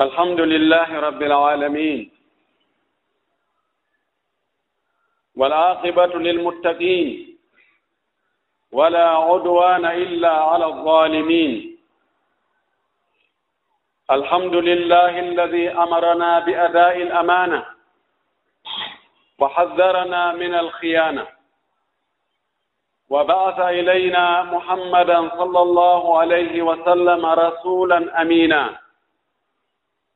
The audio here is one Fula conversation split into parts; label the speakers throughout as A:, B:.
A: الحمد لله رب العالمين والعاقبة للمتقين ولا عدوان إلا على الظالمين الحمد لله الذي أمرنا بأداء الأمانة وحذرنا من الخيانة وبعث إلينا محمدا صلى الله عليه وسلم رسولا أمينا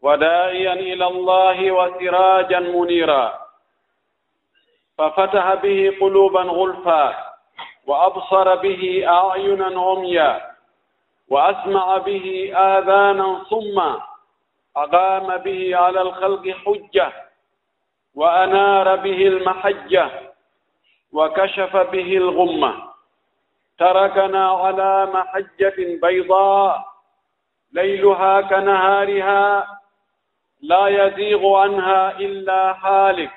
A: وداعيا إلى الله وسراجا منيرا. ففتح به قلوبا غلفا وأبصر به أعينا عميا وأسمع به آذانا صما. أقام به على الخلق حجة وأنار به المحجة وكشف به الغمة. تركنا على محجة بيضاء ليلها كنهارها لا يزيغ عنها إلا هالك.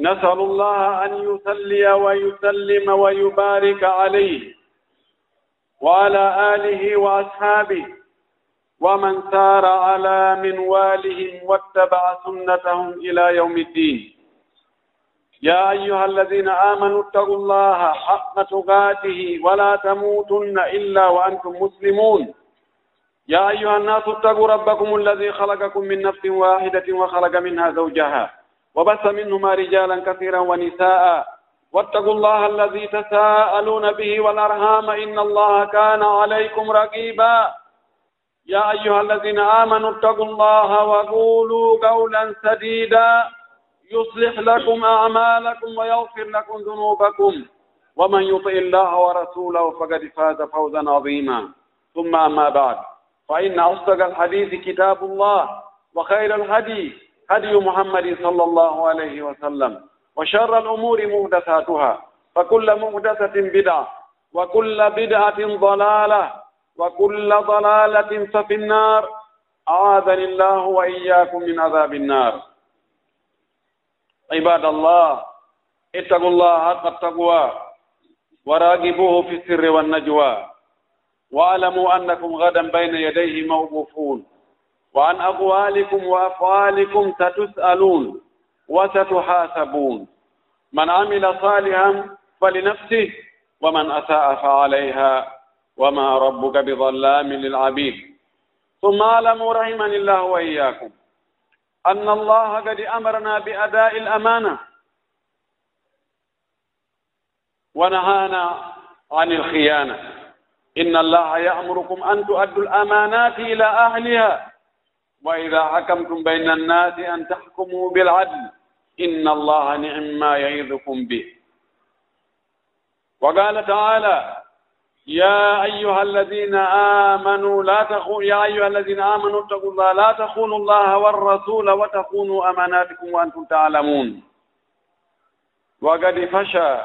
A: نسأل الله أن يسلي ويسلم ويبارك عليه وعلى آله وأصحابه ومن سار على منوالهم واتبع سنتهم إلى يوم الدين. يا أيها الذين آمنوا اتقوا الله حق تقاته ولا تموتن إلا وأنتم مسلمون. يا أيها الناس اتقوا ربكم الذي خلقكم من نفس واحدة وخلق منها زوجها وبث منهما رجالا كثيرا ونساء واتقوا الله الذي تساءلون به والأرهام إن الله كان عليكم رقيبا يا أيها الذين آمنوا اتقوا الله وقولوا قولا سديدا يصلح لكم أعمالكم ويغفر لكم ذنوبكم ومن يطع الله ورسوله فقد فاز فوزا عظيما ثم أما بعد فإن أصدق الحديث كتاب الله وخير الهدي هدي محمد صلى الله عليه وسلم وشر الأمور مهدثاتها فكل مهدثة بدعة وكل بدعة ضلالة وكل ضلالة ففي النار. أعاذني الله وإياكم من عذاب النار. عباد الله اتقوا الله حق التقوى وراقبوه في السر والنجوى. واعلموا أنكم غدا بين يديه موقوفون وعن أقوالكم وأفعالكم ستسألون وستحاسبون. من عمل صالحا فلنفسه ومن أساء فعليها وما ربك بظلام للعبيد. ثم اعلموا رحمني الله وإياكم أن الله قد أمرنا بأداء الأمانة. ونهانا عن الخيانة. إن الله يأمركم أن تؤدوا الأمانات إلى أهلها وإذا حكمتم بين الناس أن تحكموا بالعدل إن الله نعم ما يعظكم به وقال تعالى يا أيها الذين آمنوا لا تخون يا أيها الذين آمنوا اتقوا الله لا تخونوا الله والرسول وتخونوا أماناتكم وأنتم تعلمون وقد فشى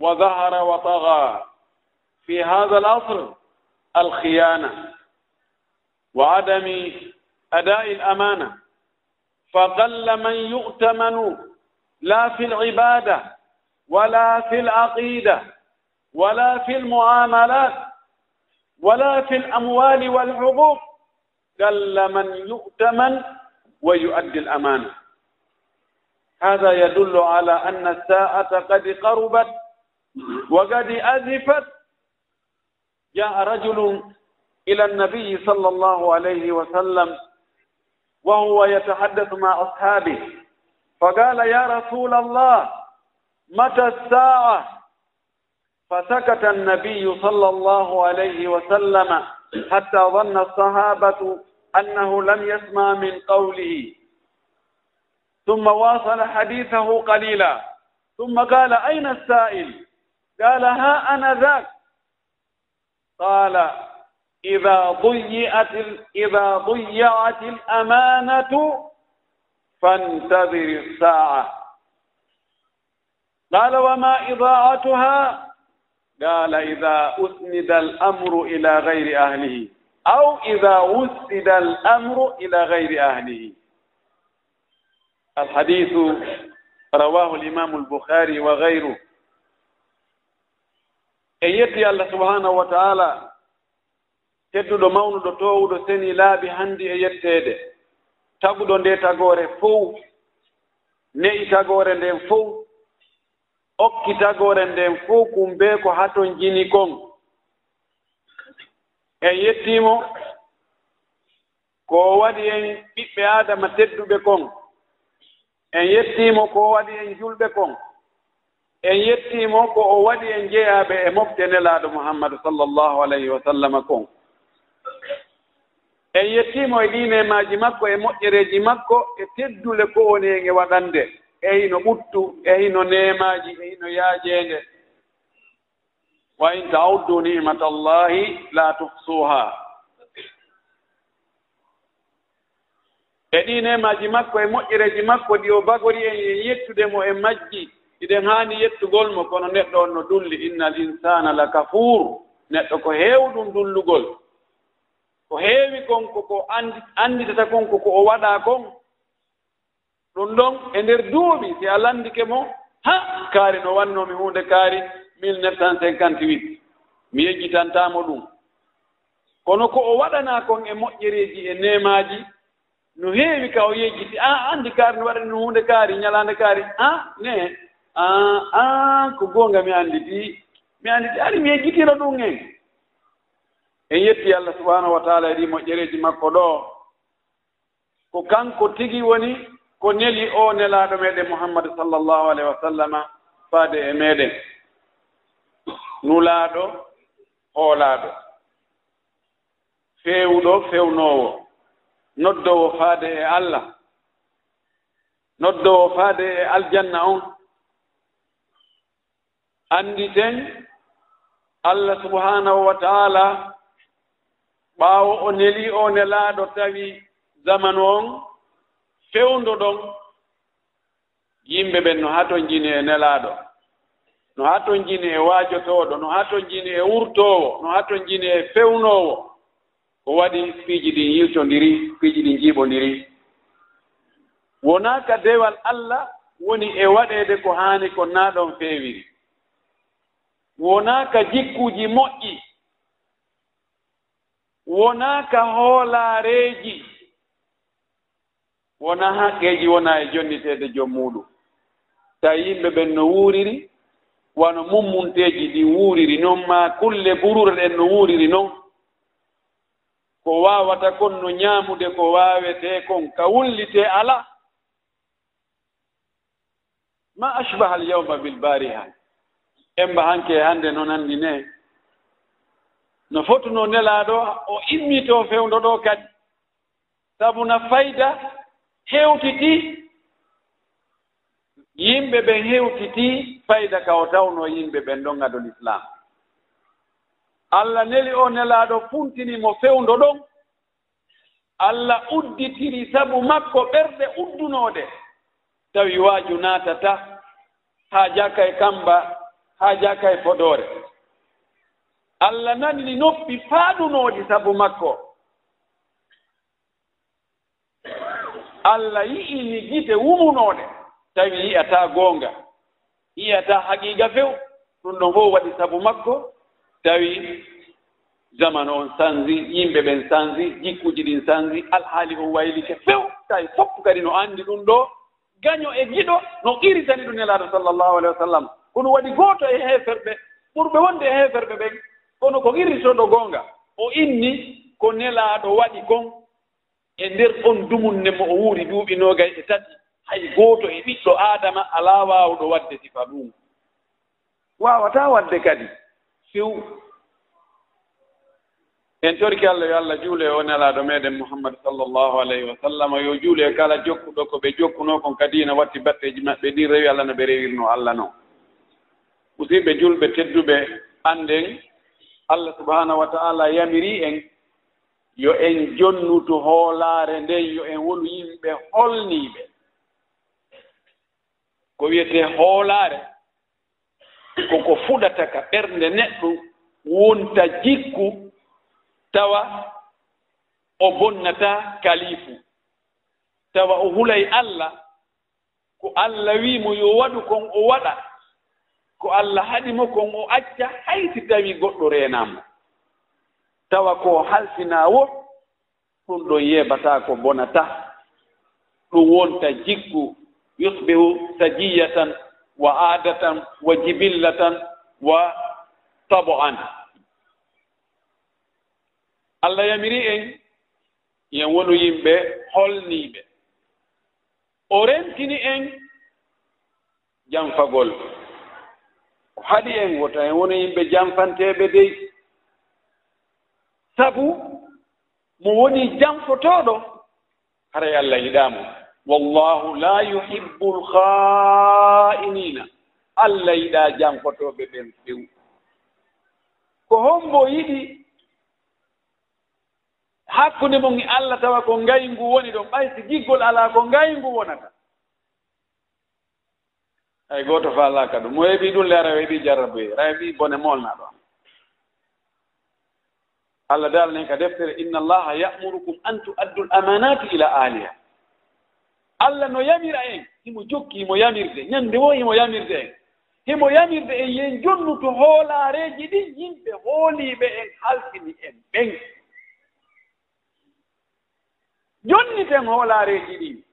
A: وظهر وطغى في هذا العصر الخيانة وعدم أداء الأمانة. فقل من يؤتمن لا في العبادة ولا في العقيدة ولا في المعاملات ولا في الأموال والحقوق قل من يؤتمن ويؤدي الأمانة. هذا يدل على أن الساعة قد قربت وقد أزفت جاء رجل إلى النبي صلى الله عليه وسلم وهو يتحدث مع أصحابه فقال يا رسول الله متى الساعة؟ فسكت النبي صلى الله عليه وسلم حتى ظن الصحابة أنه لم يسمع من قوله. ثم واصل حديثه قليلا ثم قال أين السائل؟ قال ها أنا ذاك. قال إذا ضيعت إذا ضيعت الأمانة فانتظر الساعة قال وما إضاعتها قال إذا أسند الأمر إلى غير أهله أو إذا وسد الأمر إلى غير أهله الحديث رواه الإمام البخاري وغيره e yetti allah subhanahu wa taala tedduɗo mawnuɗo towuɗo seni laaɓi hanndi e yetteede. Taguɗo nde tagoore fow ne'i tagoore nden fow okki tagoore nden fow kum kumbe ko haton jini kon en yettiimo ko waɗi en ɓiɓɓe aadama tedduɓe kon en yettiimo ko waɗi en julɓe kon en yettiimo ko o waɗi en jeeyaɓe e mofte nelaaɗo mouhammadu sallllahu alayhi wa sallam kon. En yettiimo e ɗiinemaaji makko e moƴƴereeji makko e teddule ko woni en e waɗande. E hino ɓuttu e hino neemaaji e hino yaajeende. Wa in taawuddu nimata allahi la tuhsuha e ɗi nemaji makko e moƴƴereeji makko ɗi o bagori en e yettude mo e majji. iɗen haani yettugol mo kono neɗɗo on no dulli inna al insana la kafour neɗɗo ko heewɗum dullugol. Ko heewi kon koko annditata kon koko o waɗaa kon. Ɗum ɗon e ndeer duuɓi si a lanndike mo ha kaari no wannoomi huunde kaari 1958 mi yejjitantaamo ɗum. Kono ko o waɗanaa kon e moƴƴereeji e nemaaji no heewi ka o yejjiti a anndi kaari no waɗani no huunde kaari ñalaande kaari. Ah, a ne an an ko goonga mi annditi mi annditi ari mi yejjitira ɗum en en yetti allah subahanahu wa taala e ɗi moƴƴereeji makko ɗo. Ko kanko tigi woni ko neli o nelaaɗo meeɗen muhammadu sallllahu alayhi wa sallama faade e meeɗen. Nulaaɗo hoolaaɗo feewuɗo fewnoowo. Noddowo faade e allah. Noddowo faade e aljanna on. annditen allah subhanahu wa taala ɓaawo o neli o nelaaɗo tawi zamanu on fewndo ɗon. Yimɓe ɓen no haa ton jini e nelaaɗo no haa ton jini e waajotooɗo no haa ton jini e wurtoowo no haa ton jini e fewnoowo ko waɗi piiji ɗin yiltondiri piiji ɗin njiiɓondiri. Wonaa ka dewal allah woni e waɗeede ko haani ko naa ɗon feewiri. wonaaka jikkuuji moƴƴi wonaaka hoolaareeji wona haqqeeji wonaa e jonniteede jom muɗum ta yimɓe ɓen no wuuriri wano mummunteeji ɗi wuuriri noon ma kulle burure ɗen no wuuriri noon ko waawata kon no ñaamude ko waawetee kon ka wullitee ala ma ashbaha al alyawma bilbariha emba hanke hannde noon anndi ne. No fotuno nelaaɗo o immitoo fewndo ɗo kadi. Sabu na fayda heewtitii yimɓe ɓen heewtitii fayda ka o tawno yimɓe ɓen ɗon ngadol islam allah neli o nelaaɗo funtinimo fewndo ɗon. Allah udditiri sabu makko ɓerɗe uddunooɗe tawi waaju naatata haa jaka e kamba haa jaaka e fodoore. Allah nanni noppi faaɗunooɗi sabu makko. Allah yi'ini gite wumunooɗe. Tawi yi'ataa goonga. Yi'ataa haqiiga few. Ɗum ɗon fof waɗi sabu makko. Tawi jamanu on sanzi yimɓe ɓen sanzi jikkuji ɗin sanzi alhaali on waylike few. Tawi fof kadi no anndi ɗum ɗo gaño e giɗo no qiritani ɗum nelaaɗo sallllahu alahi wa sallam. kono waɗi gooto e heeferɓe. Ɓurɓe wonde e heeferɓe ɓen kono ko irritoɗo goonga. O inni ko nelaaɗo waɗi kon e ndeer on dumunne mo o wuuri duuɓi noogay e tati. Hay gooto e ɓiɗɗo aadama alaa waawɗo waɗde sifa ɗum. Waawataa waɗde kadi. Few en torki allah yo allah juule o nelaaɗo meeɗen mouhammadu sallllahu alayhi wa sallam. Yo juule kala jokkuɗo ko ɓe jokkunoo kon kadiina watti batteeji maɓɓe ɗi rewi allah no ɓe rewirno allah noon musidɓe julɓe tedduɓe annden allah subahanahu wa taala yamiri en yo en jonnutu hoolaare nden yo en wonu yimɓe holniiɓe. Ko wiyetee hoolaare koko fuɗata ka ɓernde neɗɗo wonta jikku tawa o bonnata kalifu tawa o hulay allah ko allah wiimo yo waɗu kon o waɗa. ko allah haɗimo kon o acca hayti tawi goɗɗo renamo. Tawa ko halsinawo ɗum ɗon yebata ko bonata. Ɗum wonta jiggu yusbihu sajiyatan wa adatan wa jibillatan wa tabo an allah yamiri en yen wonu yimɓe holniɓe. O rentini en janfagol ko haɗi en wota en wona yimɓe janfanteeɓe dey. Sabu mo woni janfotoɗo haray allah yiɗaamo. Wallahu la yuhibbu lkha'inina allah yiɗaa janfotooɓe ɓen few ko hombo yiɗi hakkunde mon e allah tawa ko ngayngu woni ɗon ɓay si giggol alaa ko ngayngu wonata. ay gooto faalaaka ɗum. Mo heɓii ɗum le rawi heeɓi jarraboye rawi ɓi bone molnaa ɗon. Allah dala ka deftere inna allaha yamurukum an tuaddu l amanati ila ahliha. Allah no yamira en himo jokki himo yamirde. Ñande wo himo yamirde en. Himo yamirde en yen jonnu to hoolareeji ɗin yimɓe hooliiɓe en haltini en ɓen jonniten hoolaareeji ɗin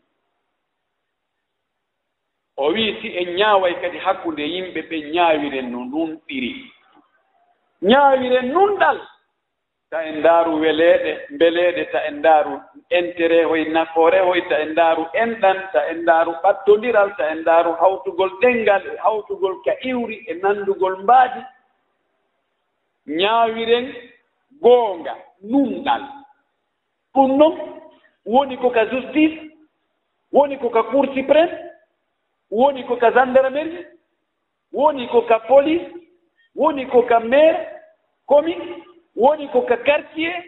A: o wii si en ñaaway kadi hakkunde yimɓe ɓe ñaawiren no nunɗiri ñaawiren nunɗal ta en ndaaru weleeɗe mbeleeɗe ta en ndaaru intérêt hoye nafoore hoy ta en ndaaru enɗan ta en ndaaru ɓattondiral ta en ndaaru hawtugol ɗenngal e hawtugol ka iwri e nanndugol mbaadi ñaawiren goonga nunɗal ɗum noon woni ko ka justice woni ko ka cour suprême woni ko ka gendarmerie woni ko ka police woni ko ka maire commune woni ko ka quartier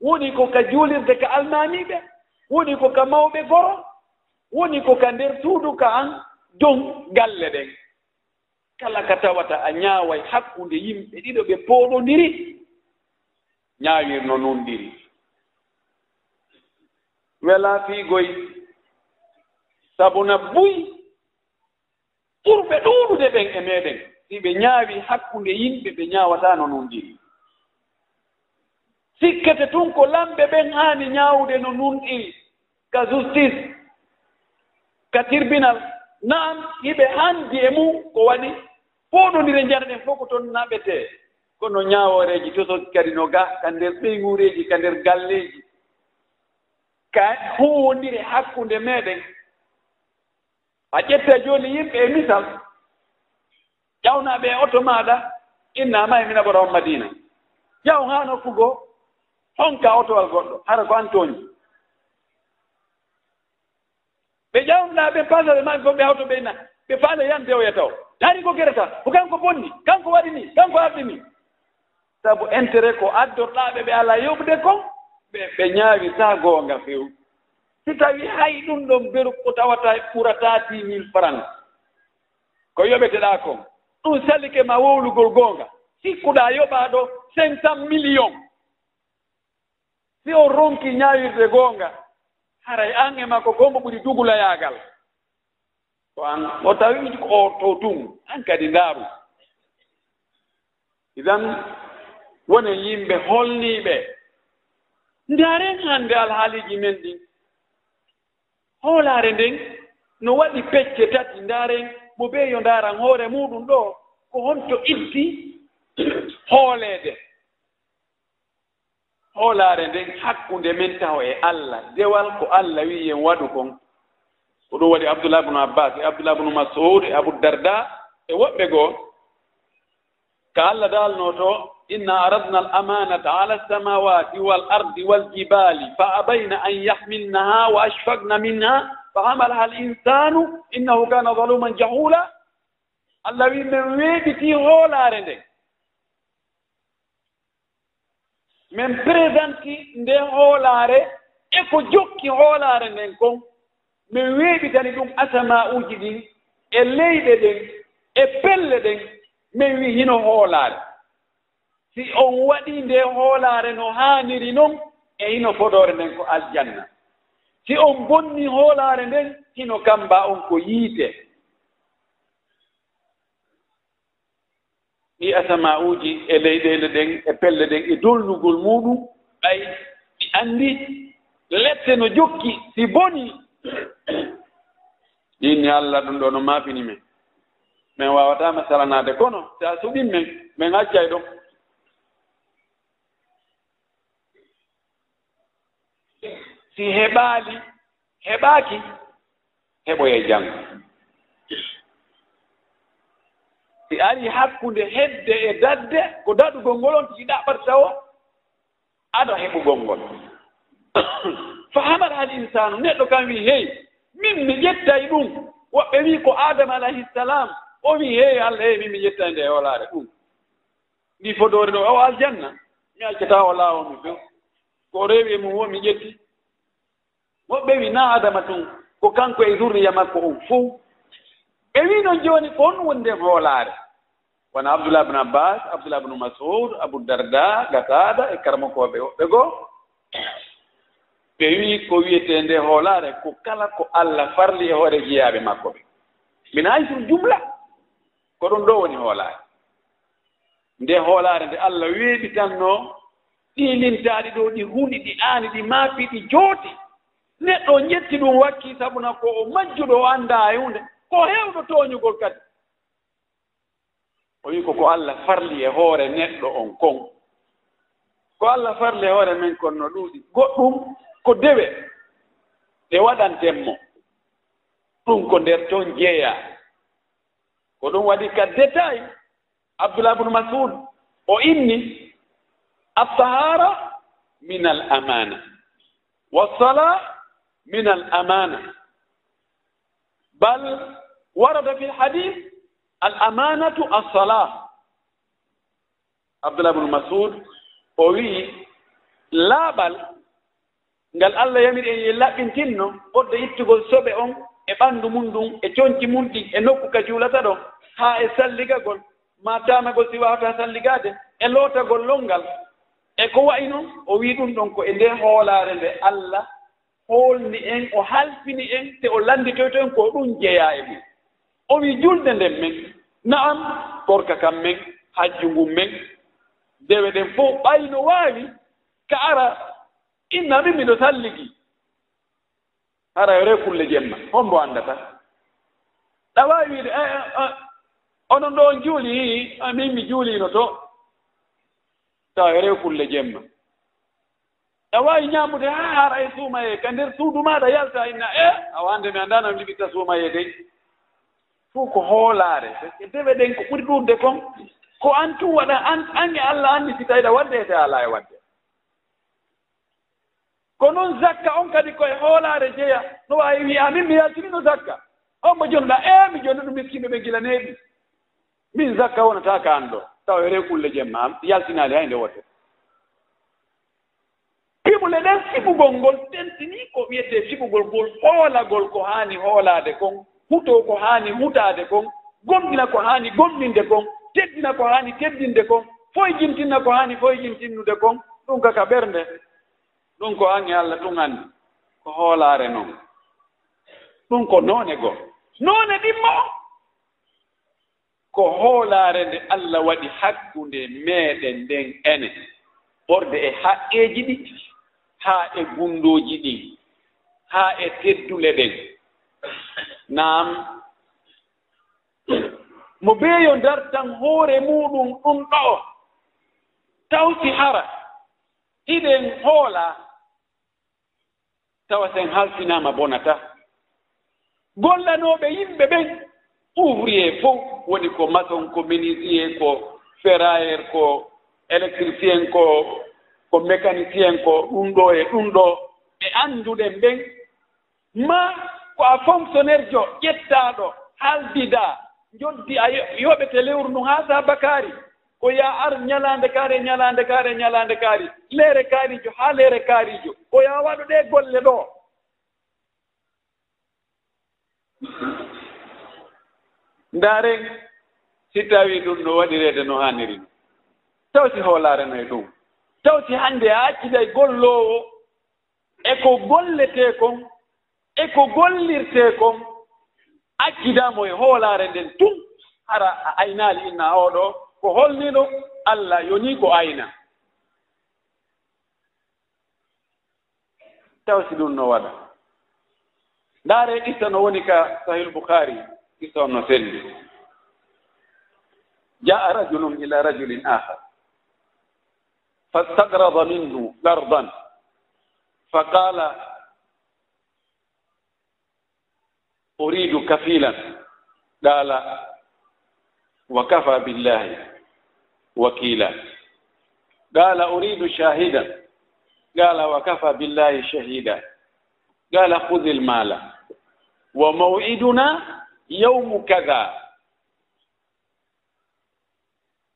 A: woni ko ka juulirde ka almamiɓe woni ko ka mawɓe goro woni ko ka nder suudu ka an jon galle ɗen. Kala ka tawata a ñaaway hakkunde yimɓe ɗiɗo ɓe pooɗondiri ñaawirno nundiri wela fiigoy sabuna buy ɓurɓe ɗuuɗude ɓen e meeɗen. Si ɓe ñaawi hakkunde yimɓe ɓe ñaawataano noon ɗiri sikkete tun ko lamɓe ɓen haani ñaawde no nunɗiri ka justice ka tribunal. Naam hiɓe hanndi e mum ko waɗi fooɗondire njarɗen fof ko toon naɓetee kono ñaaworeeji tosoji kadi no ga ka nder ɓeyguureeji ka nder galleeji. Ka huwondire hakkunde meeɗen. a ƴetta jooni yimɓe e misal ƴawnaaɓe e oto maaɗa innama e mina ɓoto on madina. Ƴaw haa nokku goo honka otowal goɗɗo hara ko an tooñi ɓe ƴawnuɗaa ɓe pasare maɓe fof ɓe hawto ɓe na ɓe faale yan dewoya taw daari ko gere ko kanko bonni kanko waɗi ni kanko arɗi ni. Sabu intérêt ko addorɗaaɓe ɓe alaa yoɓude kon ɓe ɓe ñaawi taa goonga feewi si tawi hay ɗum ɗon beru ko tawata e ɓurata dix mille franc ko yoɓeteɗa kon ɗum salike ma wowlugol goonga sikkuɗa yoɓa ɗo cinq cent million si o ronki ñaawirde goonga haray an e makko gombo ɓuri dugulayaagal ko an o tawi o to tun an kadi ndaaru. Idan wone yimɓe holniiɓe ndaaren hannde alhaaliiji men ɗin hoolaare nden no waɗi pecce tati ndaaren mo bee yo ndaaran hoore muɗum ɗo ko honto itti hooleede. Hoolaare nden hakkunde men taw e allah dewal ko allah wi yen waɗu kon. Ko ɗum waɗi abdoullah bnu abbas e abdoullah bnu masoud e abou darda e woɓɓe goo ka allah daalnoto inna aradna al amanata ala alsamawati wal ardi waljibali fa abayna an yahmilnaha wa ashfaqna minha fa hamalaha al insanu innahu kana zaluman jahula. Allah wi min weeɓiti hoolaare nde. Min présenti nde hoolaare e ko jokki hoolaare nden kon min weeɓitani ɗum asama uji ɗin e leyɗe ɗen e pelle ɗen min wi hino hoolaare. Si on waɗi nde hoolaare no haaniri noon e hino fodore nden ko aljanna. Si on bonni hoolaare nden hino kamba on ko yiite. Ɗi asama uji e leyɗele ɗen e pelle ɗen e dolnugol muɗum ɓay ɗi anndi lette no jokki si boni. Ɗinni allah ɗum ɗo no maafini men min wawatama salanade kono so a suɓin min min accay ɗon si heɓaali heɓaaki heɓoye janngo. Si ari hakkunde hedde e dadde ko daɗugol ngolon tiiɗa ɓat tawo aɗa heɓugol ngol. Fahamat hal insanu neɗɗo kam wi hey min mi ƴettay ɗum woɓɓe wi ko adama alayhisalam o wi heewi allah heewi min mi yettani nde e holaare ɗum. Ndi fodore ɗo o aljanna. Mi accata o laawol mi few. Ko rewi e mum wo mi ƴetti. Woɓɓe wi na adama tun ko kanko e zurriya makko on fo ɓe wi noon jooni ko on woni nden hoolaare. Wona abdoullah bne abbas abdoullah bne masoud abou darda gatada e karmakooɓe woɓɓe goo. Ɓe wi ko wiyetee nde hoolaare ko kala ko allah farli e hoore jeyaaɓe makko ɓe. Mina hay sur jumla. ko ɗum ɗo woni hoolaare. Nde hoolaare nde allah weeɓitannoo ɗiilintaaɗi ɗo ɗi hunɗi ɗi aani ɗi maafi ɗi jooti. Neɗɗo o ƴetti ɗum wakki sabuna ko o majjuɗo o anndaa e hunde ko heewɗo tooñugol kadi. O wii ko ko allah farli e hoore neɗɗo on kon. Ko allah farli e hoore men kon no ɗuuɗi. Goɗɗum ko dewe ɗe waɗantenmo ɗum ko nder ton jeeyaa ko ɗum waɗi ka détail abdoullah bnu masud o inni altahara min al amana wasala من الأمانة بل ورد في الحديث الأمانة الصلاة عبد الله بن مسعود o wii laaɓal ngal allah yamiri en ye laɓɓintinno ɓodde ittugol soɓe on e ɓanndu mum ɗum e conci mum ɗi e nokku ka juulata ɗon haa e salligagol. Ma tamagol si wawata salligade e lootagol lolngal e ko wayi noon o wii ɗum ɗon ko e nde hoolaare nde allah hoolni en o halfini en te o lannditoyto en ko ɗum jeyaa e mum o wii julde nden men na'am korka kam men hajju ngum men. Dewe ɗen fof ɓayno waawi ka ara inna min miɗo salligi. Hara yore e kulle jemma. hombo anndata ɗa waawi wiide eh, eh, eh, onon ɗo on juuli min mi juuliino to. Tawa rew kulle jemma. A waawi ñaamude haa hara e suumayee ka ndeer suudu maaɗa yalta inna e awande mi anndaano mi liɓitta suumayee dey fof ko hoolaare dewe ɗen ko ɓuri ɗurde kon ko an tum waɗa an ange allah anni si tawi ɗa wadde ete alaa e wadde ko noon zakka on kadi koye hoolaare jeya no waawi wiya amin mi yaltinino zakka. On mo jonuɗa e eh, mi jonɗa ɗum miskino ɓe gila neeɓi min zakka wonata ka an ɗo. Tawa e rekulle jemma yaltinaali hay nde wote fiɓule ɗen fiɓugol ngol tentini ko wiyetee fiɓugol ngol hoolagol ko haani hoolaade kon huto ko haani hutaade kon gomɗina ko haani gomɗinde kon teddina ko haani teddinde kon foye jintinna ko haani foye jintinnude kon ɗum kaka ɓernde. ɗum ko ange allah tun anndi ko hoolaare noon ɗum ko noone goo. Noone ɗimmo. Ko hoolaare nde allah waɗi hakkunde meeɗen nden ene. Ɓorde e haqqeeji ɗi haa e gunndooji ɗin haa e teddule ɗen. Naam. Mo beeyo ndartan hoore muɗum ɗum ɗo. Tawti hara hiɗen hoolaa tawa sen haltinaama bonata. Gollanooɓe yimɓe ɓen ouvrier fof woni ko maçon ko minisier ko ferrayer ko électricien ko ko mécanicien ko ɗum ɗo e ɗum ɗo. Ɓe annduɗen ɓen ma ko a fonctionnaire jo ƴettaaɗo haaldida joddi a yoɓete lewru ndu haa sa bakari ko ya ar ñalaande kaari ñalaande kaari ñalaande kaari. Leere kaarijo haa leere kaarijo ko ya waɗo ɗee golle ɗoo ndaaren si tawii ɗum no waɗireede no haaniri ni tawti hoolaareno e ɗum tawti hannde a acciday golloowo e ko golletee kon e ko gollirtee kon accidaamo e hoolaare nden tun hara a aynaali inna ooɗoo ko holniɗo allah yoni ko ayna. Taw si ɗum no waɗa. Ndaare issa no woni ka sahil boukhari issa on no selli. Jaa rajulum ila rajulin ahar fastagrada minhu gardan. Fa qala uridu kafilan. Qala wa kafa billahi wakila. Qala uridu قال أريد شاهدا قال وكفى بالله شهيدا قال خذ المال وموعدنا يوم كذا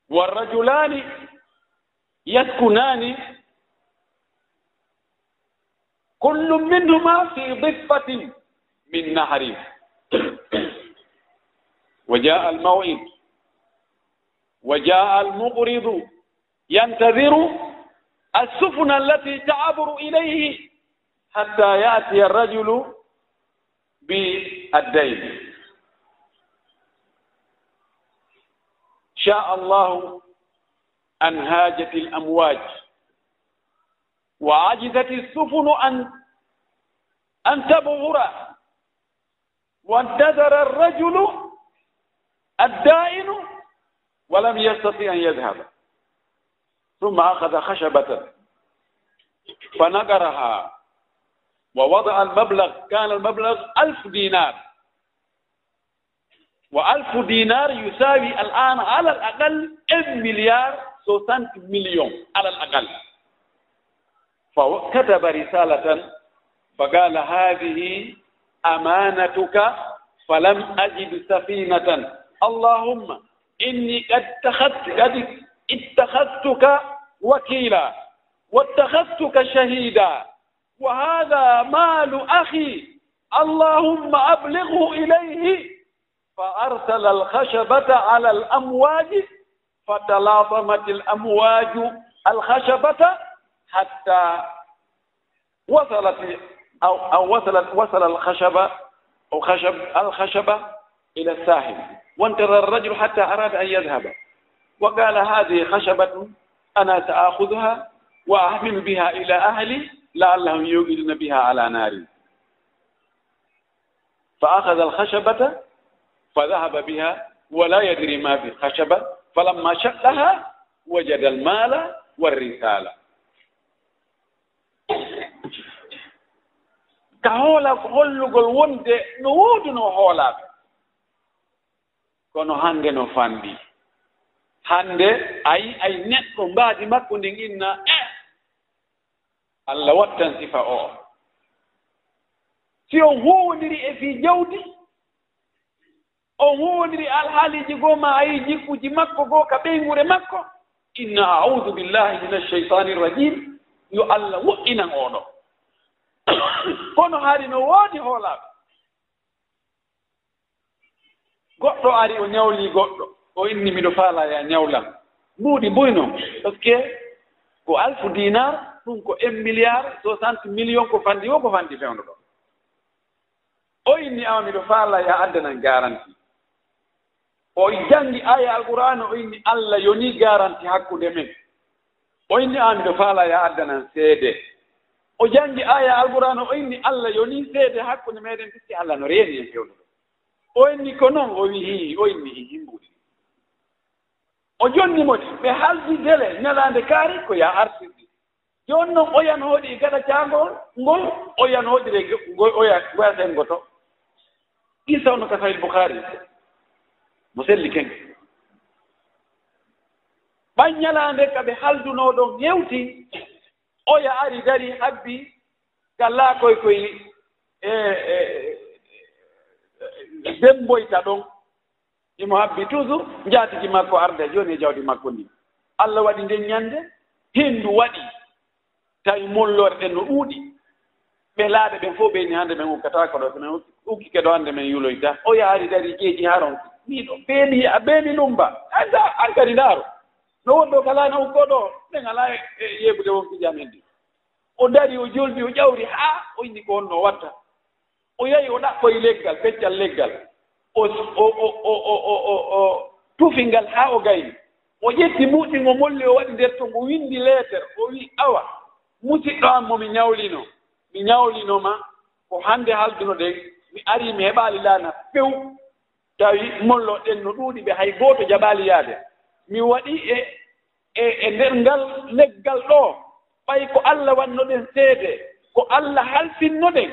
A: والرجلان يسكنان كل منهما في ضفة من نهر وجاء الموعد وجاء المقرض ينتظر السفن التي تعبر إليه حتى يأتي الرجل بالدين شاء الله أن هاجت الأمواج وعجزت السفن أن أن تبغر وانتظر الرجل الدائن ولم يستطيع أن يذهب ثم أخذ خشبة فنقرها ووضع المبلغ كان المبلغ ألف دينار وألف دينار يساوي الآن على الأقل 1 مليار 60 مليون على الأقل فكتب رسالة فقال هذه أمانتك فلم أجد سفينة اللهم inni qad ittakhadtuka wakila واتخذتك شهيدا وهذا مال أخي اللهم أبلغه إليه فأرسل الخشبة على الأمواج فتلاطمت الأمواج الخشبة حتى وصلت أو, أو وصلت وصل الخشبة أو خشب الخشبة إلى الساحل. وانتظر الرجل حتى أراد أن يذهب. وقال هذه خشبة أنا سآخذها وأحمل بها إلى أهلي لعلهم يوقدون بها على ناري. فأخذ الخشبة فذهب بها ولا يدري ما في الخشبة. فلما شقها وجد المال والرسالة. ka hoola hollugol wonde no woodi no hoolaaɓe kono hannde no fanndi hannde ayi ay neɗɗo mbaadi makko ndin inna e! Allah wattan sifa o. Si on huwondiri e fii jawdi on huwondiri alhaaliiji goo ma ayi jikkuji makko goo ka ɓeygure makko inna audu billahi min alcheytani irrajim yo allah wo'inan oɗo kono haari no woodi hoolaaɓe goɗɗo ari o ñawlii goɗɗo. O inni miɗo faala ya ñawlam mbuuɗi mboy par ce que ko alfu dinar ɗum ko un milliard soixante million ko fanndi o ko fanndi fewndo ɗo. O inni awa miɗo faala ya addanan garanti. O janngi aya alqur'ana o inni allah yoni garanti hakkunde men. O inni awa miɗo faala ya addanan seede. O janngi aya alqur'ana o inni allah yoni seede hakkunde meɗen piski allah no reeni en fewndo ɗo. o inni ko noon o wi hi o inni hi himbuɗi o jonnimoti ɓe haldi dele ñalaande kaari ko ya artirɗi jooni noon oyan hooɗi gaɗa caangol ngol o yanhooɗire goyaten goto. Ɗi sawno ka sahil boukari mo selli ken ɓan ñalaande ka ɓe haldunoo ɗon yewti oya ari dari abbi kallaa koye koye e, e demboyta ɗon. Imo habbi toujours jaatigi makko arde e jooni e jawdi makko ndi. Allah waɗi nden ñannde henndu waɗi. Tawi mollore ɗen no ɗuuɗi. Ɓe laaɓe ɓen fof ɓeyni hannde men ukkataako ɗo men ukkike ɗo hannde men yuloyta. O yaari dari ƴeeƴi haron miɗo beeni a beeni numba anda an kadi ndaaro. No wonɗo kalano ukko ɗo ɓen e, e yeeɓude won fijamen ndi o dari o joldi o ƴawri haa o inni ko wonno watta. o yahi o ɗaɓɓoye leggal feccal leggal o tufi ngal haa o gayni o ƴetti muɗɗi ngo molli o waɗi nder to ngo winndi leetere o wi awa. Musiɗɗo am mo mi ñawlino mi ñawlinoma ko hannde halduno ɗen mi ari mi heɓaali laana few tawi molloɗen no ɗuuɗi ɓe hay gooto jaɓaali yaade mi waɗi e e e nder ngal leggal ɗo. Ɓay ko allah wanno ɗen seede ko allah halfinno ɗen.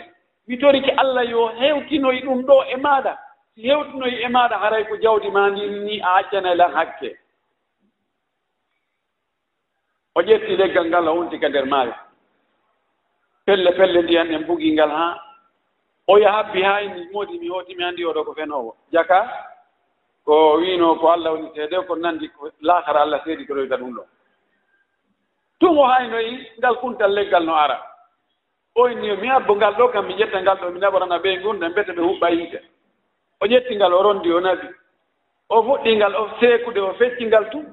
A: mi toriki allah yo hewtinoyi ɗum ɗo e maaɗa si hewtinoyi e maaɗa haray ko jawdi ma ndin ni a accana e lan hakke. O ƴetti leggal ngal o wontika nder maayo pelle pelle ndiyan en bugii ngal haa. O yahabbi haa inni moodi mi hootimi anndi oɗo ko fenoowo. Jaka ko wiino ko allah woni seede ko nanndi laakara allah seedi ko royta ɗum ɗo. Tun o haynoyi ngal kuntal leggal no ara. oyni mi abbo ngal ɗo kam mi ƴetta ngal ɗo mi naɓorana ɓe gurdam mbete ɓe huɓɓa yiite o ƴettingal o rondi o nabi o fuɗɗingal o seekude o feccingal tu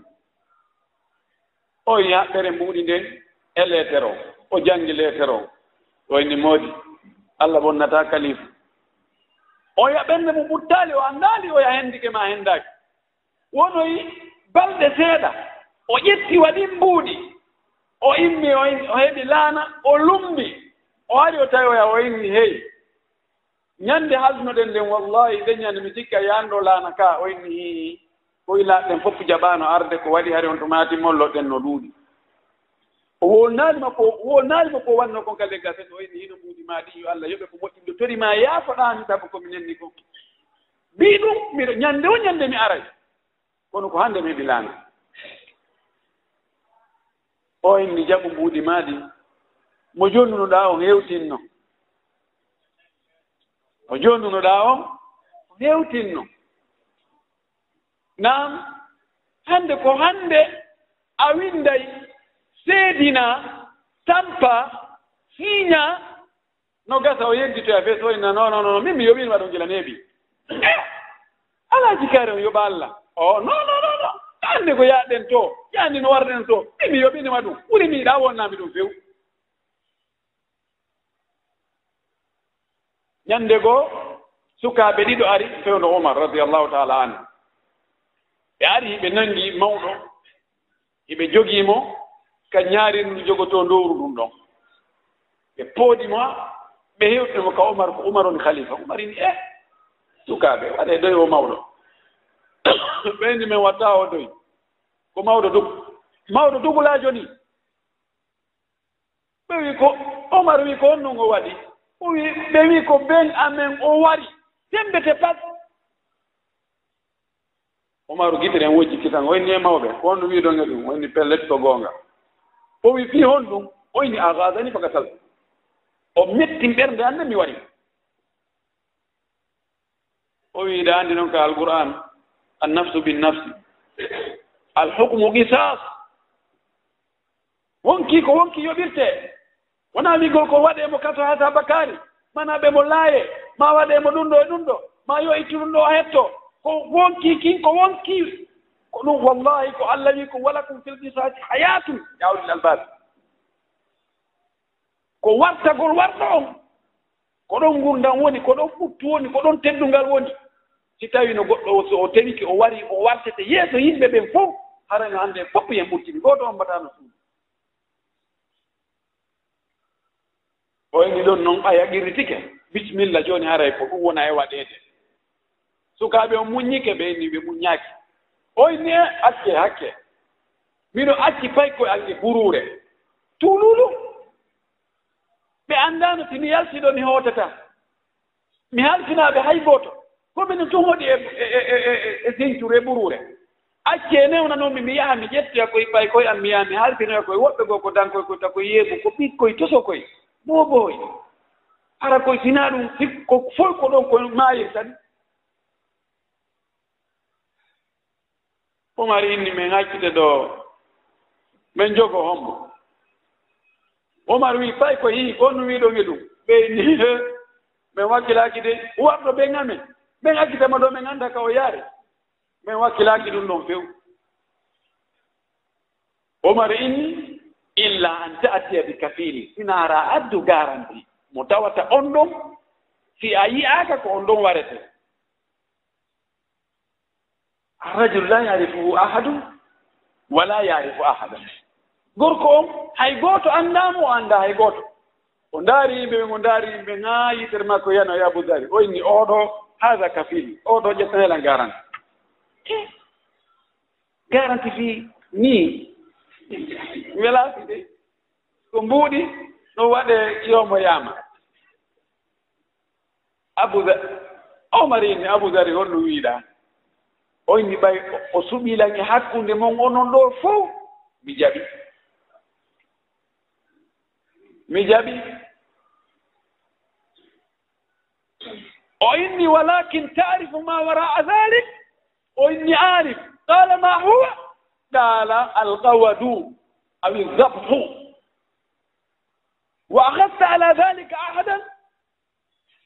A: oyi haɓɓere mbuuɗi nden e leetere o o janngi leetere o oyni moodi. Allah bonnata kalifu oya ɓernde mo ɓuttaali o anndaali oya henndike ma henndaaki wonoyi balɗe seeɗa. O ƴetti waɗi mbuuɗi. O immi o heɓi laana o lumbi o ari o tawi o yaha o inni hey ñannde haldunoɗen nden wallahi nden ñande mi sikka yaanɗo laana ka koye laaɗɗen fof jaɓaano arde ko waɗi hari on to maati molloɗen no ɗuuɗi o wolnaali makko o wolnaali makko o wanno kon ka leggal sen o inni hino mbuuɗi ma ɗi yo allah yoɓe ko moƴƴi moƴƴinde. Tori ma yaafoɗami sabu komi nenni ko. Mbii ɗum miɗo ñannde o ñannde mi aray. Kono ko hannde mi heɓi laana. O inni jaɓu mbuuɗi maadi mo jondunoɗa on hewtinno. Mo jondunoɗa on hewtinno. Nam hande ko hande a winday seedina tampa siiña no gasa o yedditoya e fe soyna non non non min mi yoɓinima ɗum gila neeɓi eh, alaji kaari on yoɓa allah. O non non non non hande ko yaɗen to yaani no warɗen to min mi yoɓinima ɗum ɓuri mi yiɗa wonnami ɗum few. ñannde goo sukaaɓe ɗiɗo ari fewno omar radiallahu taala an ɓe ari ɓe nanngi mawɗo hiɓe jogiimo ka ñaarirndu jogotoo ndowru ɗum ɗon. Ɓe pooɗimo ɓe heewɗimo ka omar ko umar woni khalifa. Umar ini e sukaaɓe waɗe doy o mawɗo ɓeyndi men watta o doy ko mawɗo dug mawɗo dugulaajo ni. Ɓe wi ko omar wi ko honnon o waɗi. ɓe wi ko ben amen o wari. Sembete pat. Omaru guiteren wojji kitan oyni e mawɓe. On wi ɗon e ɗum oyni pellet ko goonga. O wi fi hon ɗum oyni agadani faka tal. O mettin ɓernde annde mi wari. O wi anndi noon ka alqur'an annafsu binnafsi. Alhukmu qisas wonki ko wonki yoɓirte. wona wigol ko waɗemo kato hata bakari mana ɓe mo laaye ma waɗemo ɗum ɗo e ɗum ɗo ma yo itti ɗum ɗo o hetto. Ko wonki kin ko wonki. Ko ɗum wallahi ko allah wi ko wala kum fil qisasi hayatum ya ulil albab ko wartagol warta on. Ko ɗon gurdam woni ko ɗon ɓuttu woni ko ɗon teddungal woni. Si tawi no goɗɗo so o tewiki o wari o wartete yeeso yimɓe ɓen fof harano hannde fof yen ɓurtini. Gooto on mbaɗano suudu oyni ɗon noon ɓaya qirritike bisimilla jooni haray ko ɗum wona e waɗeede sukaaɓe o muññike ɓe ni ɓe muññaaki. Oyni e acce hakke. Miɗo acci pay koye alli buruure tuululu ɓe anndaano si mi yaltiɗo mi hootata. Mi halfinaaɓe hay gooto. Komine tun hoɗi e, e, e, e sinture e ɓuruure. Acce newna noon mi yaha mi ƴettoya koye ɓay koye am mi yaha mi halfinoya koye woɓɓe goo ko dankoye koye ta koye yeebu ko ɓikkoye toso koye ɓoɓoye ara koye sinaa ɗum ko foy ko ɗon ko maayir tan. Umari inni min hakkite ɗo min jogo hombo. Umar wi fay ko hii gonno wiɗon e ɗum ɓeyni min wakkilaaki de warɗo ɓen amen ɓen accitema ɗo min annda ka o yaare. Min wakkilaaki ɗum ɗon few. Umar inni illa an taatiya bi kafili sinara addu garanti. Mo tawata on ɗon si a yi'aaka ko on ɗon warete. Arrajulu la yarifuhu ahadu wala yarifu ahada gorko on hay gooto anndaamo o annda hay gooto o ndaari yimɓe ɓe ngo ndaari yimɓe haa yitere makko yano ya aboudari inni oɗo haha kafili oɗo ƴettanela garanti. Garanti fi ni welaaki de ko mbuuɗi no ɗum waɗee yoomoyaama. Abuda omarini aboudari holno wiiɗaa onni ɓay o suɓiilange hakkunde mon onon ɗo fof mi jaɓi. Mi jaɓi. O inni walakin taarifu ma waraa dalik o inni aarif qala ma huwa? qala alqawadu aw القود wa الذبح ala على ahadan?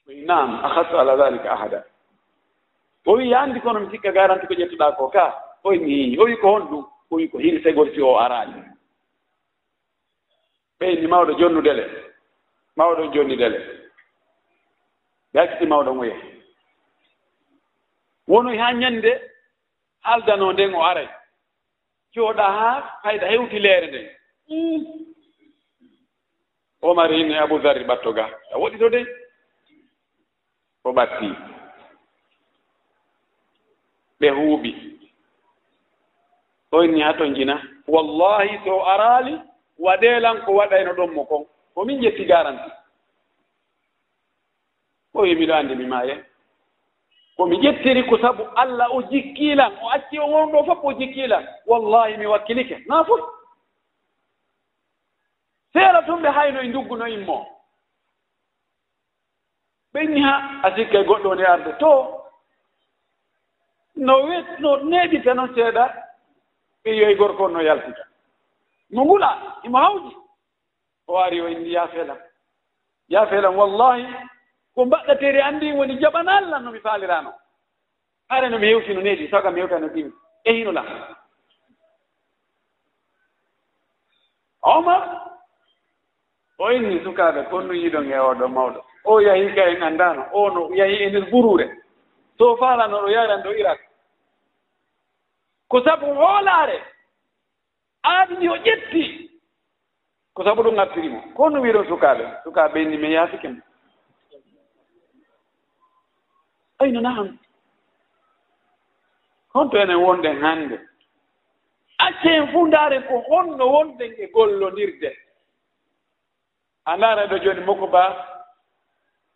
A: Nam نعم ala على ذلك o wi andi kono mi sikka garanti ko ƴettuɗa ko ka? Oyi mi o wi ko hon ɗum o wi ko hirsegol si o araani. Ɓeyni mawɗo jonnudele mawɗo jonnidele yakkiti mawɗo muye wonoy ha ñande haaldano nden o aray. jooɗaa haa hayda hewti leere nden mm. omar hinno e aboudarri ɓatto ga. A woɗi to dey? O ɓattii ɓe huuɓi. Ɗon ni haton jina wallahi so araali waɗeelan ko waɗayno ɗon mo kon. Ko min jetti garanti. O wi miɗo anndi mi maaye. ko mi ƴettiri ko sabu allah o jikkiilan o acci o won ɗo fof o jikkiilan wallahi mi wakkilike. Naa fof. Seera tun ɓe hayno e ndugguno immo ɓenni ha a sikka goɗɗo nde arde. To no wet no neeɗita noon seeɗa ɓeyo e gorko no yaltita. Mo ngula imo hawji. O ari o indi yaafeelam yaafeelam wallahi ko mbaɗɗatere anndi woni jaɓanal lan no mi faaliraano. Hare no mi hewti no needi saw mi hewta no ɗimi e hino la omar o inni sukaaɓe konno yiɗon e oɗo mawɗo. O yahi ka en anndano o no yahi e nder gurure so faalano ɗo yaran ɗo irak ko sabu hoolaare aadi ndi o ƴetti ko sabu ɗum artirimo ko no wiiron sukaaɓe? Sukaaɓe inni mi yaafike mo ayno naam honto enen wonɗen hannde accen fuu ndaaren ko honno wonɗen e gollondirde. A ndaara ɗo jooni mokko ba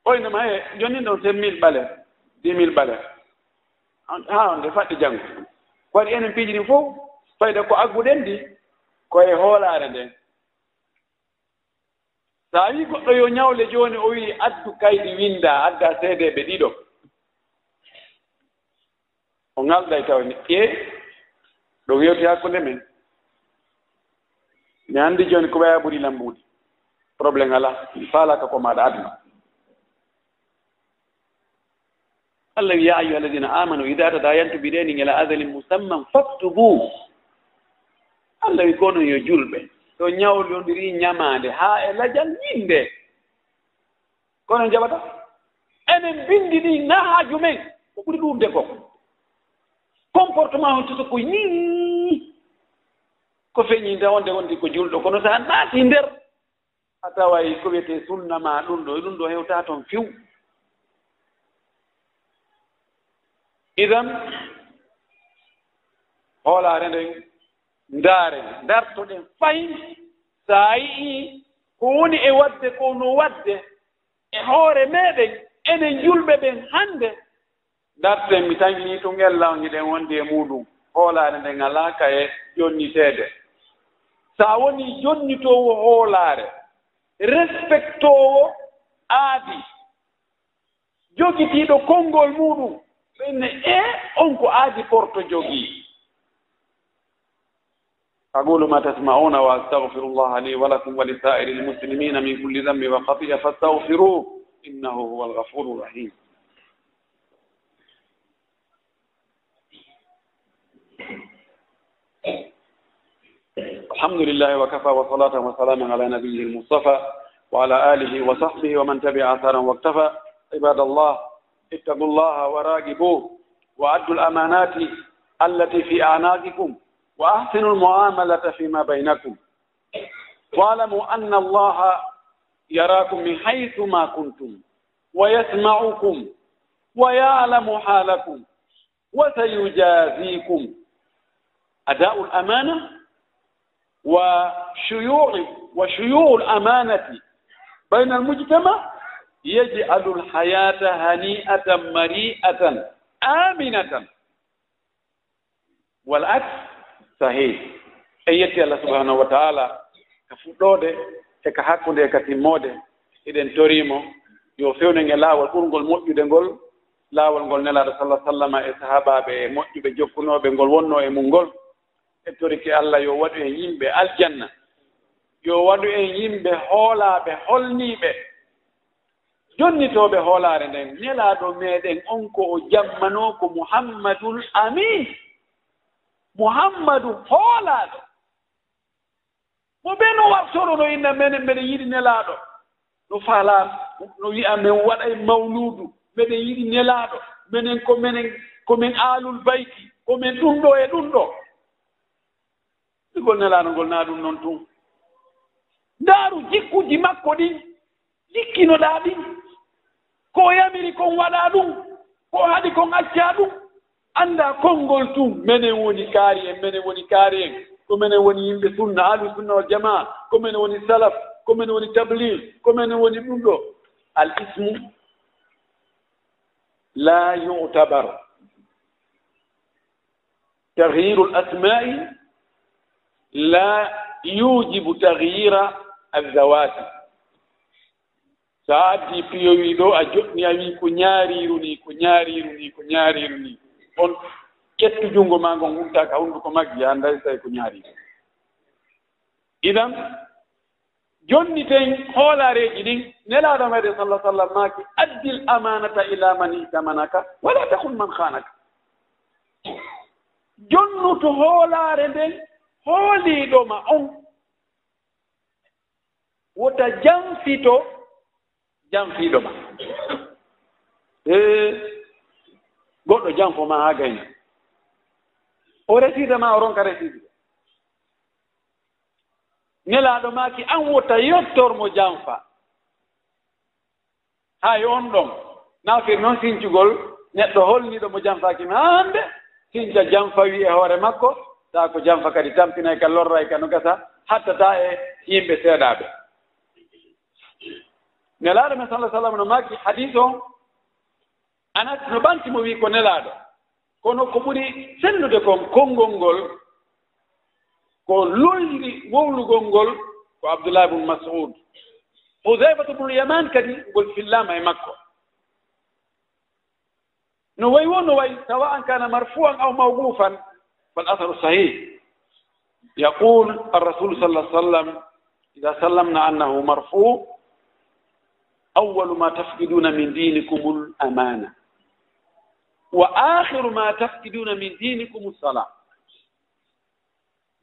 A: oynoma e jooni ɗon ten mille ɓalen dix mille ɓalen ha onde faɗɗi janngo. Ko waɗi enen piiji ɗin fof fayda ko agguɗen ndi koye hoolaare nden so a wii goɗɗo yo ñawle jooni o wii addu kayɗi winda adda seedeeɓe ɗiɗo. o ngalda e tawne e ɗo yewti hakkunde men. Mi anndi jooni ko waya ɓuri lambuudi probléme ala mi faalaka ko maɗa aduna. Allah wi ya ayuha alladina amanu ida tadayantu bidenin ila adalin musamman faktubu. Allah wi kono yo julɓe. To ñawlondiri ñamaande haa e lajal yinde kono jaɓata? Enen binndi ɗi na haaju men ko ɓuri ɗumde ko. comportement on tuta ko ni ko feñinde wonde wondi ko julɗo kono so a naati nder a taway ko wiyete sunna ma ɗum ɗo ɗum ɗo hewta toon few idan hoolaare nden ndaare ndartoɗen fayin so a yii ko woni e waɗde ko no waɗde e hoore meeɗen enen julɓe ɓen hannde ndarten mi tañii to ngellawngi ɗen wonde e muɗum hoolaare nden alaaka e jonniteede so a woni jonnitoowo hoolaare respectoowo aadi jogitiiɗo konngol muɗum ɓenne e on ko aadi porto jogii أقول ما تسمعون وأستغفر الله لي ولكم ولسائر المسلمين من كل ذنب وخطيئة فاستغفروه إنه هو الغفور الرحيم الحمد لله وكفى وصلاة وسلام على نبيه المصطفى وعلى آله وصحبه ومن تبع أثارا واقتفى عباد الله اتقوا الله وراقبوه وأدوا الأمانات التي في أعناقكم وأحسنوا المعاملة فيما بينكم واعلموا أن الله يراكم من حيث ما كنتم ويسمعكم ويعلم حالكم وسيجازيكم أداء الأمانة وشيوع وشيوع الأمانة بين المجتمع يجعل الحياة هنيئة مريئة آمنة. والعكس sahih en yetti allah subhanahu wa taala ka fuɗɗoode e ka hakkunde e ka timmoode eɗen torimo yo fewne nge laawol ɓurngol moƴƴude ngol laawol ngol nelaaɗo sallah sallama e sahabaaɓe e moƴƴuɓe jokkunooɓe ngol wonnoo e mum ngol ettorike allah yo waɗu en yimɓe aljanna. Yo waɗu en yimɓe hoolaaɓe holniiɓe. Jonnitooɓe hoolaare nden nelaaɗo meeɗen on ko o jammanoo ko muhammadul amin muhammadu hoolaaɗo. Mo ɓe no wartorono inna menen mbeɗen yiɗi nelaaɗo. No faalaa no wiya men waɗa e mawluudu mbeɗen yiɗi nelaaɗo. Menen ko minen komin aalul bayti komin ɗum ɗo e ɗum ɗo. ɗigol nelanugol naa ɗum noon tun ndaaru jikkuji makko ɗin jikkinoɗaa ɗin ko yamiri kon waɗaa ɗum ko haɗi kon accaa ɗum. Annda konngol tun menen woni kaari en menen woni kaari en ko menen woni yimɓe sunna ahlu sunna wal jamaa. Ko menen woni salaf ko menen woni tablir ko menen woni ɗum ɗo. Al ismu la yutabaru. L asma'i la yujibu tagyira azawati so a addi piyowi ɗo a joɗni a wi ko ñaariru ni ko ñaariru ni ko ñaariru ni. On ƴettu junngo ma ngon huntaka hunnduko maggi ha dari tawi ko ñaariru. Idan jonni ten hoolaareeji ɗin nelaaɗo meɗen sallah sallam maaki addil amanata ila man itamanaka wala takun man hanaka jonnuto hoolaare nden hooliiɗoma on. Wota janfito janfiiɗo ma. E goɗɗo janfo ma haa gayna. O resiida ma o ronka resiide nelaaɗo maaki an wota yottormo janfa hay on ɗon naafir noon sincugol neɗɗo holniiɗo mo janfaaki ma hannde sinca janfawi e hoore makko taa ko janfa kadi tampinay ka e lorray ka e no gasa hattata e yimɓe seeɗaaɓe nelaaɗo men sallah sallam no maaki hadis on anat no ɓantimo wii ko nelaaɗo. Kono ko ɓuri sennude kon konngol ngol ko loyri wowlugol ngol ko abdoullah bnu masud. Hudaybatu bnu yaman kadi ngol fillama e makko. No wayi wo no wayi sawa an kana marfuan aw mawqufan fal asaru sahih yaqul الرسول صلى الله عليه وسلم إذا سلمنا أنه مرفوع أول ما تفقدون من دينكم الأمانة وآخر ما تفقدون من دينكم الصلاة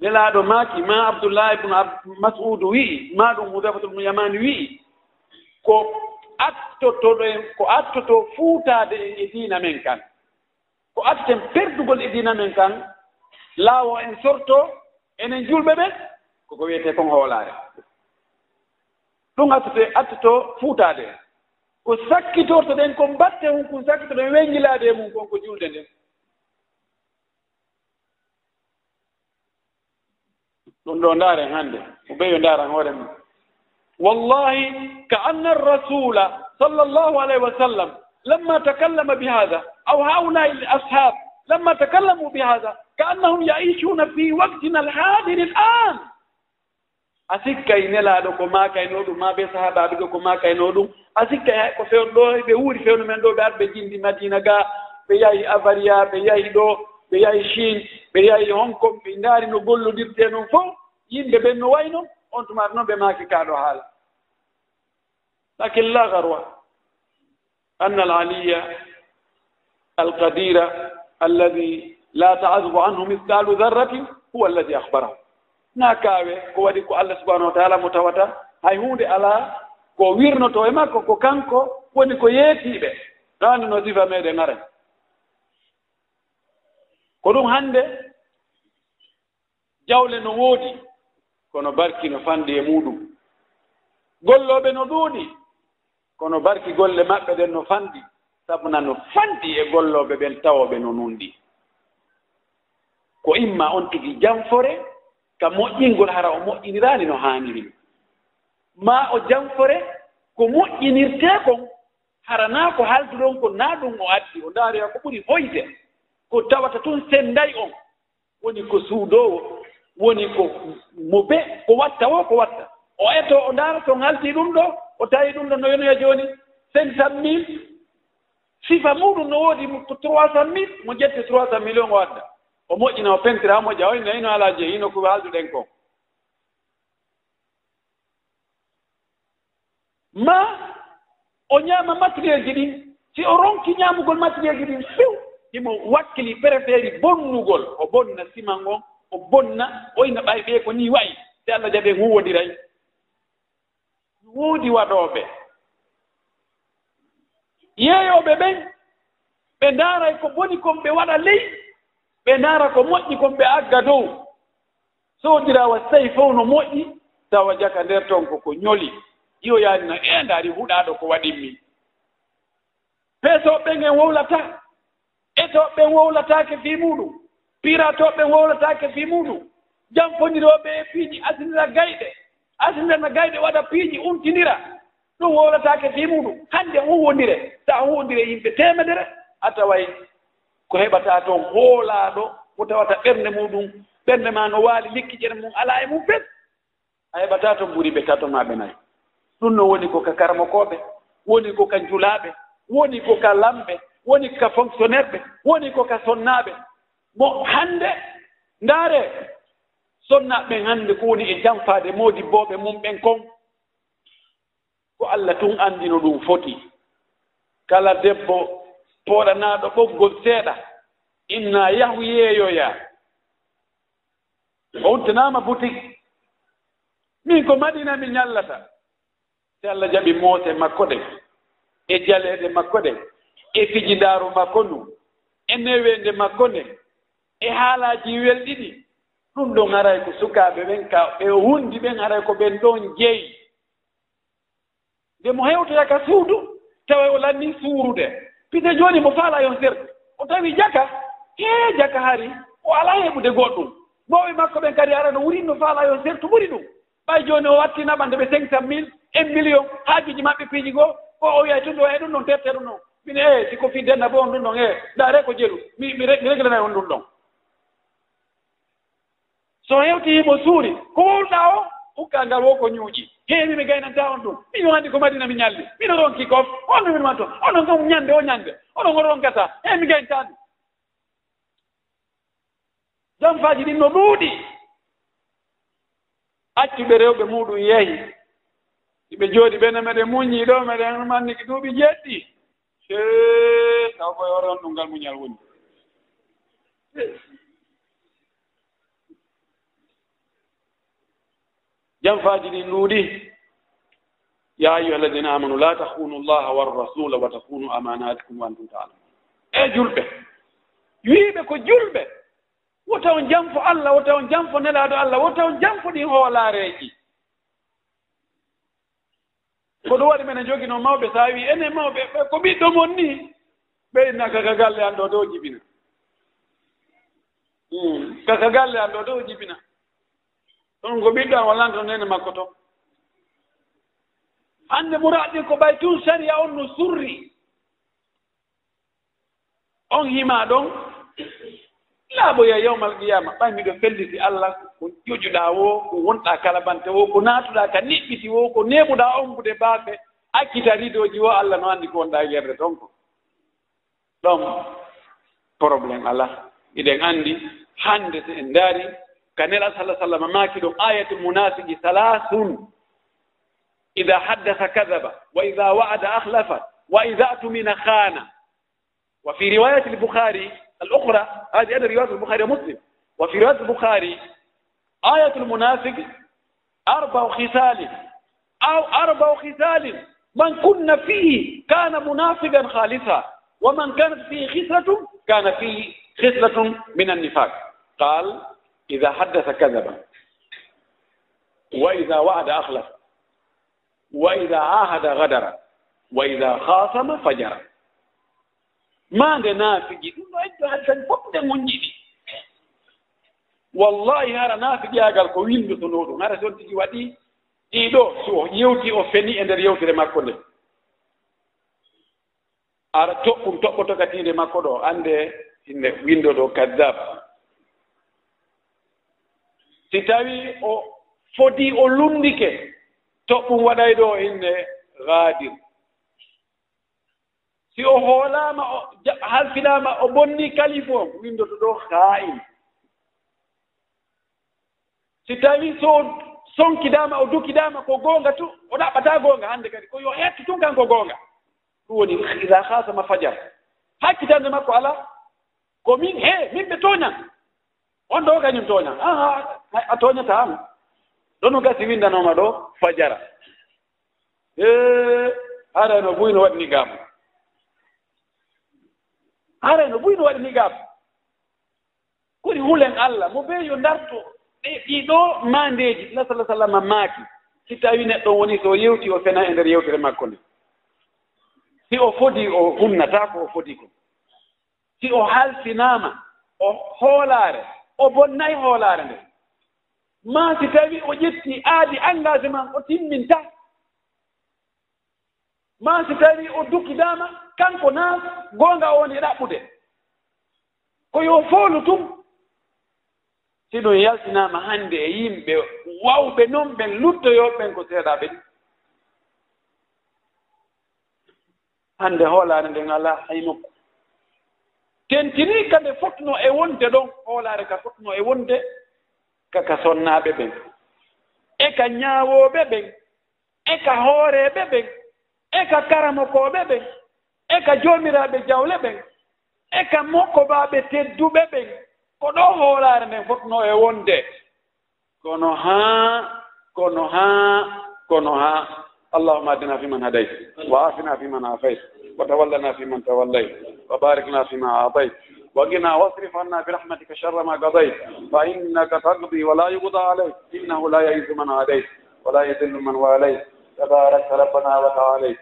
A: nelaaɗo maaki ma abdoullahi bnu masud wi'i ma ɗum hudafatu bnu yamani wi'i ko attotoɗo en ko attoto fuutaade en e diina men kan ko atten perdugol e diina men kan laawo en sorto enen julɓe ɓen koko wiyete kon hoolaare. Ɗum attute attuto fuutaade. En ko sakkitortoɗen ko mbatte mum kon sakkitoɗen wengilaade e mum kon ko julde nden. Ɗum ɗo ndaaren hannde ko ɓeyo ndaaran hoore mum. Wallahi ka anna arrasula sallllahu alayhi wa sallam lamma takallama bi hada aw hauna il ashab lamma takallamu bihada ka annahum بهذا fi يعيشون alhadiri l an a sikkay nelaaɗo ko maakayno ɗum ma ɓe sahabaɓe ɗo ko maakayno ɗum a sikkay hay ko fewn ɗo ɓe wuuri fewnu men ɗo ɓe ar ɓe jindi madina ga ɓe yahi avaria ɓe yahi ɗo ɓe yahi chine ɓe yahi hong kong ɓe ndaari no gollodirte noon fof yimɓe ɓen no wayno on tumaata noon ɓe maaki kaaɗo haala lakin la garwa anna al aliya al qadira الذي darratin huwa alladi ahbarahu na kaawe ko waɗi ko allah subahanahu wa taala mo tawata hay هوندي alaa ko wirnoto e makko ko kanko woni ko yeetiiɓe ɗaani no sifa meeɗen ngaren ko ɗum hannde jawle no woodi kono barki no fanɗi e muɗum. Gollooɓe no ɗuuɗi kono barki golle maɓɓe ɗen no fanɗi sabuna no fanɗi e gollooɓe ɓen tawooɓe no nunɗi ko imma on tigi janfore ka moƴƴingol hara o moƴƴiniraani no haaniri ma o janfore ko moƴƴinirte kon hara ko haalduɗon ko naa ɗum o addi o ndaariya ko ɓuri hoyde ko tawata tun sennday on. Woni ko suudoowo woni ko mo be ko watta o ko watta. O eto o ndaara ton haltii ɗum ɗo o tawi ɗum ɗo no wenoya jooni cinq cent mille sifa muɗum no woodi ko trois cent mille mo ƴette trois cent million o adda. O moƴƴina o pentira ha moƴƴa oyna ino alaa jeyi ino ko haalduɗen kon. Ma o ñaama matériel ji ɗin si o ronki ñaamugol matériel ji ɗin few himo wakkili préféri bonnugol. O bonna siman on o bonna oyna ɓay ɓee ko ni wayi si allah jaɓe huwodiray woodi waɗooɓe. yeeyooɓe ɓen ɓe ndaaray ko boni kon ɓe waɗa ley ɓe ndaara ko moƴƴi kon ɓe agga dow. Soodiraawa tawi fof no moƴƴi tawa jaka nder toon koko ñoli iyo no e ndaari huɗaaɗo ko waɗinmi peesooɓe ɓen en wowlata etooɓe ɓen wowlataake fii muɗum piratooɓe ɓen wowlataake fii muɗum jam jamfondirooɓe e piiji asinira gayɗe asinirana gayɗe waɗa piiji umtinira. ɗum wowlataake fii muɗum hannde huwondire. So a huwondire yimɓe temedere a taway ko heɓataa toon hoolaaɗo mo tawata ɓernde muɗum ɓernde ma no waali likkiƴere mum alaa e mum fen a heɓataa toon ɓuri ɓe tato maaɓe nayi. Ɗum no woni ko ka karmokooɓe woni ko ka julaaɓe woni ko ka lamɓe woni ka fonctionnaire ɓe woni ko ka sonnaaɓe. Mo hannde ndaare sonnaaɓe ɓen hannde ko woni e janfaade moodi booɓe mum ɓen kon. ko allah tun anndino ɗum foti. Kala debbo pooɗanaaɗo ɓoggol seeɗa inna yahu yeeyoya. O uttanaama boutique min ko madina mi ñallata. Si allah jaɓi moose makko ɗen e jaleeɗe makko ɗen e fijidaaru makko ndu e neweende makko nde e haalaaji welɗiɗi ɗum ɗon haray ko sukaaɓe ɓen ka e ɓe hundi ɓen haray ko ɓen ɗon jeyi. nde mo hewtoya ka suudu tawa o lanni suurude. Pite jooni mo faala yon serde o tawi jaka hee jaka hari o alaa heɓude goɗɗum. Mawɓe makko ɓen kadi ara no wurinno faala yon sertu ɓuri ɗum. Ɓay jooni o wattinaɓa nde ɓe cinq cent mille un million. Haajuji maɓɓe piiji goo o o wiyay tun ɗo e ɗum ɗon terte ɗum ɗon. Mine e siko fiddenna bo on ɗum ɗon e ndaare ko jelu. Mi mi reglana on ɗum ɗon. So hewtihimo suuri ko wowɗa o? hukka ngal wo ko ñuuƴi heewi mi gaynanta on ɗum. Min wandi ko madina mi ñalli. Mino ronki kof. Onno min wanto onon kam ñande o ñande onon o ronkata. E mi gayntaɗi janfaaji ɗin no ɗuuɗi accuɓe rewɓe muɗum yehi. Iɓe jooɗi ɓene meɗen muñii ɗo meɗen manniki duuɓi jeɗɗi. Taw koye oron ɗum ngal muñal woni. janfaaji ɗin ɗuuɗi ya ayuha alladina amanu la tahunu llaha warrasula wa takunu amanatikum wa antum taalamun e julɓe wiiɓe ko julɓe wota on janfo allah wota on janfo nelaaɗo allah wota on janfo ɗin hoolaareeji. Ko ɗum waɗi mene joginoo mawɓe so a wii enen mawɓe ɓe ko ɓiɗɗo mon ni ɓeynna kaka galle an ɗo dow jibina hmm, kaka galle an ɗo dow jibina. ɗon ko ɓiɗɗo an wallanto nene makko to. Hannde muraɗi ko ɓay tun saria on no surri. On hima ɗon laaboya yawmal qiyama ɓay miɗo felliti allah ko ƴoƴuɗa wo ko wonɗa kalabante wo ko naatuɗa ka niɓɓiti wo ko neɓuɗa ombude baaɓe akkita ridoji wo allah no anndi ko wonɗa yerde toon ko. Ɗon probléme ala iɗen anndi hannde so en ndaari ka nela sala sallam maaki ɗum ayatu munafiki salasun ida haddasa kadaba wa ida wa'ada ahlafa wa ida atumina khana wa fi riwayat البخاري الأخرى هذه أنا رواية البخاري ومسلم وفي رواية البخاري آية المنافق أربع خصال أو أربع خصال من كن فيه كان منافقا خالصا ومن كانت فيه خصلة كان فيه خصلة من النفاق قال ida haddata kadaba wa إذا حدث كذب وإذا وعد أخلف وإذا عاهد غدر. وإذا خاصم فجر. ما عندنا نافجي دون أجل fof nde منجدي. wallahi hara naafiƴaagal ko winndutunoo ɗum hara toon tigi waɗi ɗiɗo so o yewti o feni e nder yewtere makko nde ara toɓɓum toɓɓoto katiinde makko ɗo annde inde windo ɗo kadab si tawi o foti o lundike toɓɓum waɗay ɗo inne gaadir. Si o hoolaama o halfinaama o bonni kalifu on windoto ɗo haa'in. Si tawi so sonkidaama o dukidaama ko goonga tu o ɗaɓɓataa goonga hannde kadi ko yo hettu tun kan ko goonga. Ɗum woni ida hasama fajar. Hakkitande makko ala ko min he min ɓe tooñan. on ɗo kañum tooña aa a tooñataama ɗono gasi winndanooma ɗo fajara. E hara buyno buy no waɗini gaam hara no buy gaam koni hulen allah mo bee yo ndarto ɗe ɗiɗo maandeeji la sala sallam maaki. Si tawi neɗɗo woni so yewti o fena e ndeer yewtere makko nde. Si o fodi o humnataa ko o fodi ko. Si o halsinaama o hoolaare. o bonnayi hoolaare nde. Ma si tawi o ƴetti aadi engagement o timminta. Ma si tawi o dukkidaama kanko naa goonga o woni e ɗaɓɓude. Ko yo foolu tum si ɗum yaltinaama hannde e yimɓe wawɓe noon ɓen luttoyoɓen ko seeɗaɓe ɗi hannde hoolaare nden alaa hay nokku tentini ka nde fotno e wonde ɗon hoolaare ka fotno e wonde kaka sonnaaɓe ɓen e ka ñaawooɓe ɓen e ka hooreeɓe ɓen e ka karamokooɓe ɓen e ka joomiraaɓe jawle ɓen e ka mokkobaaɓe tedduɓe ɓen ko ɗo hoolaare nden fotno e wonde. Kono haa kono haa kono haa. Allahuma adina fi man hadayt wa afina fi man وتولنا فيمن توليت وباركنا فيما أعطيت وقنا واصرف عنا برحمتك شر ما قضيت فإنك تقضي ولا يقضى عليك إنه لا يئس من عليك ولا يذل من واليت تبارك ربنا وتعاليت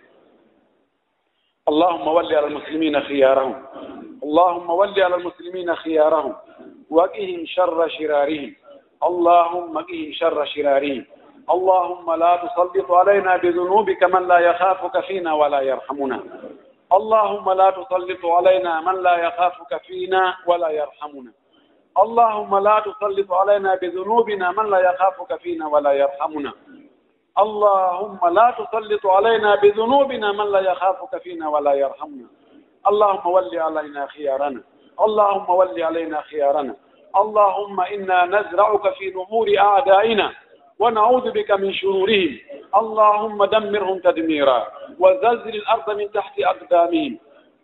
A: اللهم ول على المسلمين خيارهم اللهم ول على المسلمين خيارهم وقهم شر شرارهم اللهم قهم شر شرارهم اللهم لا تسلط علينا بذنوبك من لا يخافك فينا ولا يرحمنا اللهم لا تسلط علينا من لا يخافك فينا ولا يرحمنا اللهم لا تسلط علينا بذنوبنا من لا يخافك فينا ولا يرحمنا اللهم لا تسلط علينا بذنوبنا من لا يخافك فينا ولا يرحمنا اللهم ول علينا خيارنا اللهم ول علينا خيارنا اللهم إنا نزرعك في نمور أعدائنا ونعوذ بك من شرورهم. اللهم دمرهم تدميرا وزلزل الأرض من تحت أقدامهم.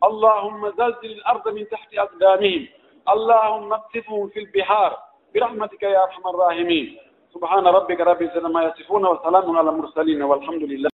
A: اللهم زلزل الأرض من تحت أقدامهم. اللهم اقتفهم في البحار. برحمتك يا أرحم الراحمين. سبحان ربك رب العزة ما يصفون وسلام على المرسلين والحمد لله.